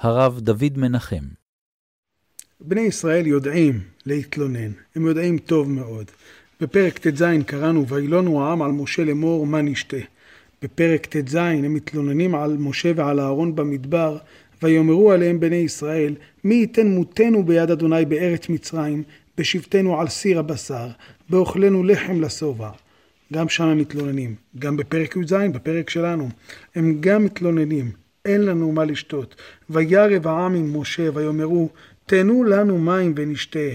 הרב דוד מנחם. בני ישראל יודעים להתלונן, הם יודעים טוב מאוד. בפרק ט"ז קראנו, וילונו העם על משה לאמור מה נשתה. בפרק ט"ז הם מתלוננים על משה ועל אהרון במדבר, ויאמרו עליהם בני ישראל, מי ייתן מותנו ביד אדוני בארץ מצרים, בשבתנו על סיר הבשר, באוכלנו לחם לשובע. גם שם הם מתלוננים. גם בפרק י"ז, בפרק שלנו, הם גם מתלוננים. אין לנו מה לשתות. וירב העם עם משה, ויאמרו, תנו לנו מים ונשתה.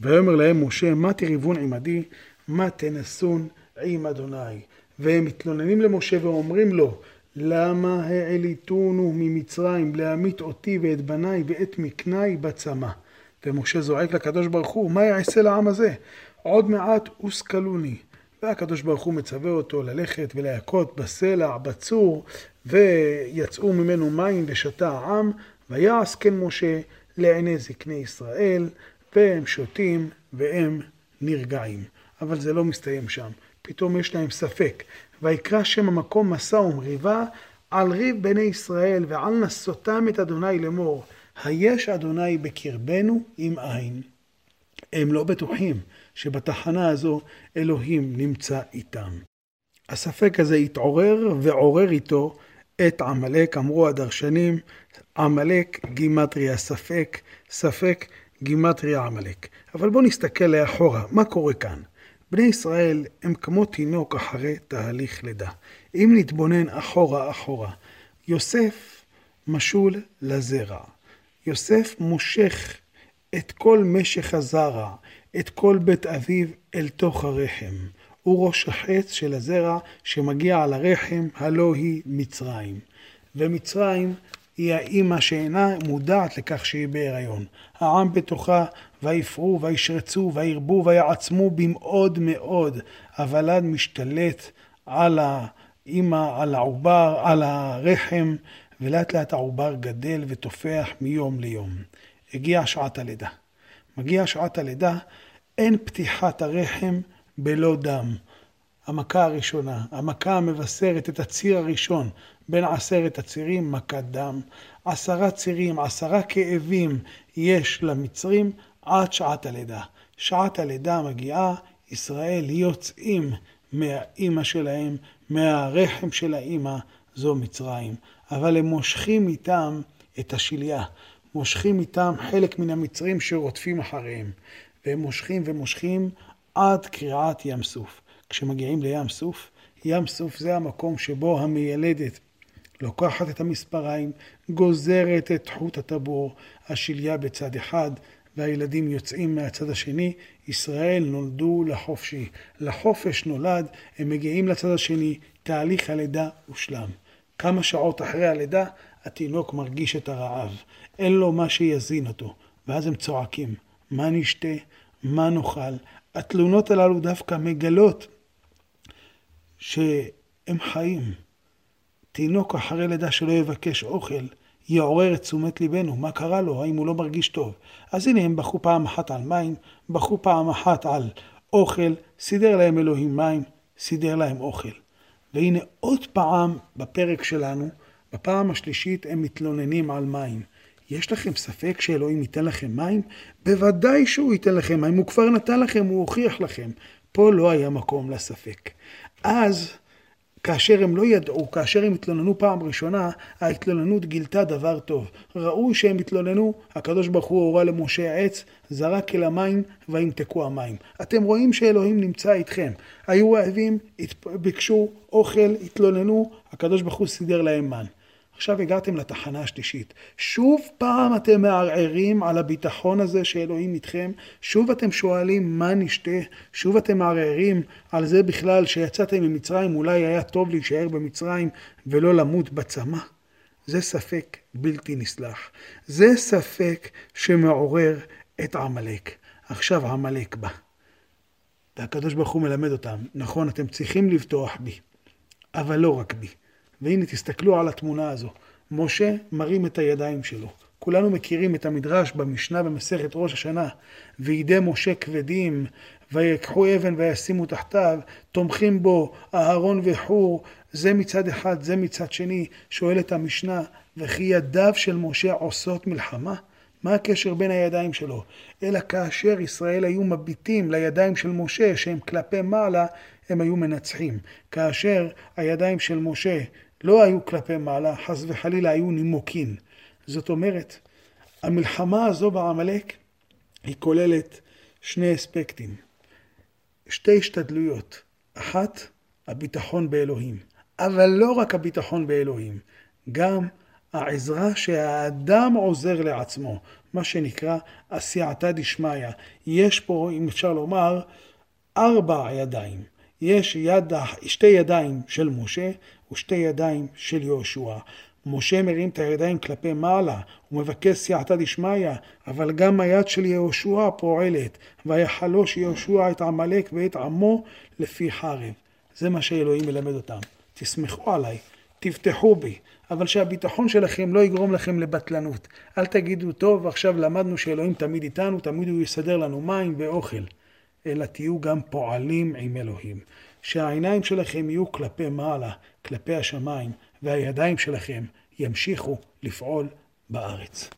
ויאמר להם משה, מה תריבון עמדי? מה תנסון עם אדוני? והם מתלוננים למשה ואומרים לו, למה העליתונו ממצרים להמית אותי ואת בניי ואת מקניי בצמא? ומשה זועק לקדוש ברוך הוא, מה יעשה לעם הזה? עוד מעט הושכלוני. והקדוש ברוך הוא מצווה אותו ללכת ולהכות בסלע, בצור, ויצאו ממנו מים ושתה העם, ויעש כן משה לעיני זקני ישראל, והם שותים והם נרגעים. אבל זה לא מסתיים שם, פתאום יש להם ספק. ויקרא שם המקום מסע ומריבה על ריב בני ישראל ועל נסותם את אדוני לאמור, היש אדוני בקרבנו עם עין. הם לא בטוחים שבתחנה הזו אלוהים נמצא איתם. הספק הזה התעורר ועורר איתו את עמלק, אמרו הדרשנים, עמלק גימטריה ספק, ספק גימטריה עמלק. אבל בואו נסתכל לאחורה, מה קורה כאן? בני ישראל הם כמו תינוק אחרי תהליך לידה. אם נתבונן אחורה אחורה, יוסף משול לזרע. יוסף מושך את כל משך הזרע, את כל בית אביו אל תוך הרחם. הוא ראש החץ של הזרע שמגיע על הרחם, הלא היא מצרים. ומצרים היא האימא שאינה מודעת לכך שהיא בהיריון. העם בתוכה ויפרו וישרצו וירבו ויעצמו במאוד מאוד. הוולד משתלט על האימא, על העובר, על הרחם, ולאט לאט העובר גדל ותופח מיום ליום. הגיעה שעת הלידה. מגיעה שעת הלידה, אין פתיחת הרחם בלא דם. המכה הראשונה, המכה המבשרת את הציר הראשון בין עשרת הצירים, מכת דם. עשרה צירים, עשרה כאבים יש למצרים עד שעת הלידה. שעת הלידה מגיעה, ישראל יוצאים מהאימא שלהם, מהרחם של האימא, זו מצרים. אבל הם מושכים איתם את השליה. מושכים איתם חלק מן המצרים שרודפים אחריהם. והם מושכים ומושכים עד קריעת ים סוף. כשמגיעים לים סוף, ים סוף זה המקום שבו המיילדת לוקחת את המספריים, גוזרת את חוט הטבור, השליה בצד אחד, והילדים יוצאים מהצד השני. ישראל נולדו לחופשי. לחופש נולד, הם מגיעים לצד השני, תהליך הלידה הושלם. כמה שעות אחרי הלידה, התינוק מרגיש את הרעב. אין לו מה שיזין אותו. ואז הם צועקים, מה נשתה? מה נאכל? התלונות הללו דווקא מגלות שהם חיים. תינוק אחרי לידה שלא יבקש אוכל, יעורר את תשומת ליבנו, מה קרה לו, האם הוא לא מרגיש טוב. אז הנה הם בכו פעם אחת על מים, בכו פעם אחת על אוכל, סידר להם אלוהים מים, סידר להם אוכל. והנה עוד פעם בפרק שלנו, בפעם השלישית הם מתלוננים על מים. יש לכם ספק שאלוהים ייתן לכם מים? בוודאי שהוא ייתן לכם מים, הוא כבר נתן לכם, הוא הוכיח לכם. פה לא היה מקום לספק. אז, כאשר הם לא ידעו, כאשר הם התלוננו פעם ראשונה, ההתלוננות גילתה דבר טוב. ראו שהם התלוננו, הקדוש ברוך הוא הורה למשה עץ, זרק אל המים וימתקו המים. אתם רואים שאלוהים נמצא איתכם. היו רעבים, ביקשו אוכל, התלוננו, הקדוש ברוך הוא סידר להם מן. עכשיו הגעתם לתחנה השלישית. שוב פעם אתם מערערים על הביטחון הזה שאלוהים איתכם, שוב אתם שואלים מה נשתה, שוב אתם מערערים על זה בכלל שיצאתם ממצרים, אולי היה טוב להישאר במצרים ולא למות בצמא. זה ספק בלתי נסלח. זה ספק שמעורר את עמלק. עכשיו עמלק בא. והקדוש ברוך הוא מלמד אותם, נכון, אתם צריכים לבטוח בי, אבל לא רק בי. והנה תסתכלו על התמונה הזו. משה מרים את הידיים שלו. כולנו מכירים את המדרש במשנה במסכת ראש השנה. וידי משה כבדים, ויקחו אבן וישימו תחתיו, תומכים בו אהרון וחור, זה מצד אחד, זה מצד שני, שואלת המשנה, וכי ידיו של משה עושות מלחמה? מה הקשר בין הידיים שלו? אלא כאשר ישראל היו מביטים לידיים של משה, שהם כלפי מעלה, הם היו מנצחים. כאשר הידיים של משה לא היו כלפי מעלה, חס וחלילה היו נימוקין. זאת אומרת, המלחמה הזו בעמלק היא כוללת שני אספקטים, שתי השתדלויות. אחת, הביטחון באלוהים. אבל לא רק הביטחון באלוהים, גם העזרה שהאדם עוזר לעצמו, מה שנקרא עשייתא דשמיא. יש פה, אם אפשר לומר, ארבע ידיים. יש יד, שתי ידיים של משה ושתי ידיים של יהושע. משה מרים את הידיים כלפי מעלה, הוא מבקש סייעתא דשמיא, אבל גם היד של יהושע פועלת, ויחלוש יהושע את עמלק ואת עמו לפי חרב. זה מה שאלוהים מלמד אותם. תסמכו עליי, תבטחו בי, אבל שהביטחון שלכם לא יגרום לכם לבטלנות. אל תגידו, טוב, עכשיו למדנו שאלוהים תמיד איתנו, תמיד הוא יסדר לנו מים ואוכל. אלא תהיו גם פועלים עם אלוהים. שהעיניים שלכם יהיו כלפי מעלה, כלפי השמיים, והידיים שלכם ימשיכו לפעול בארץ.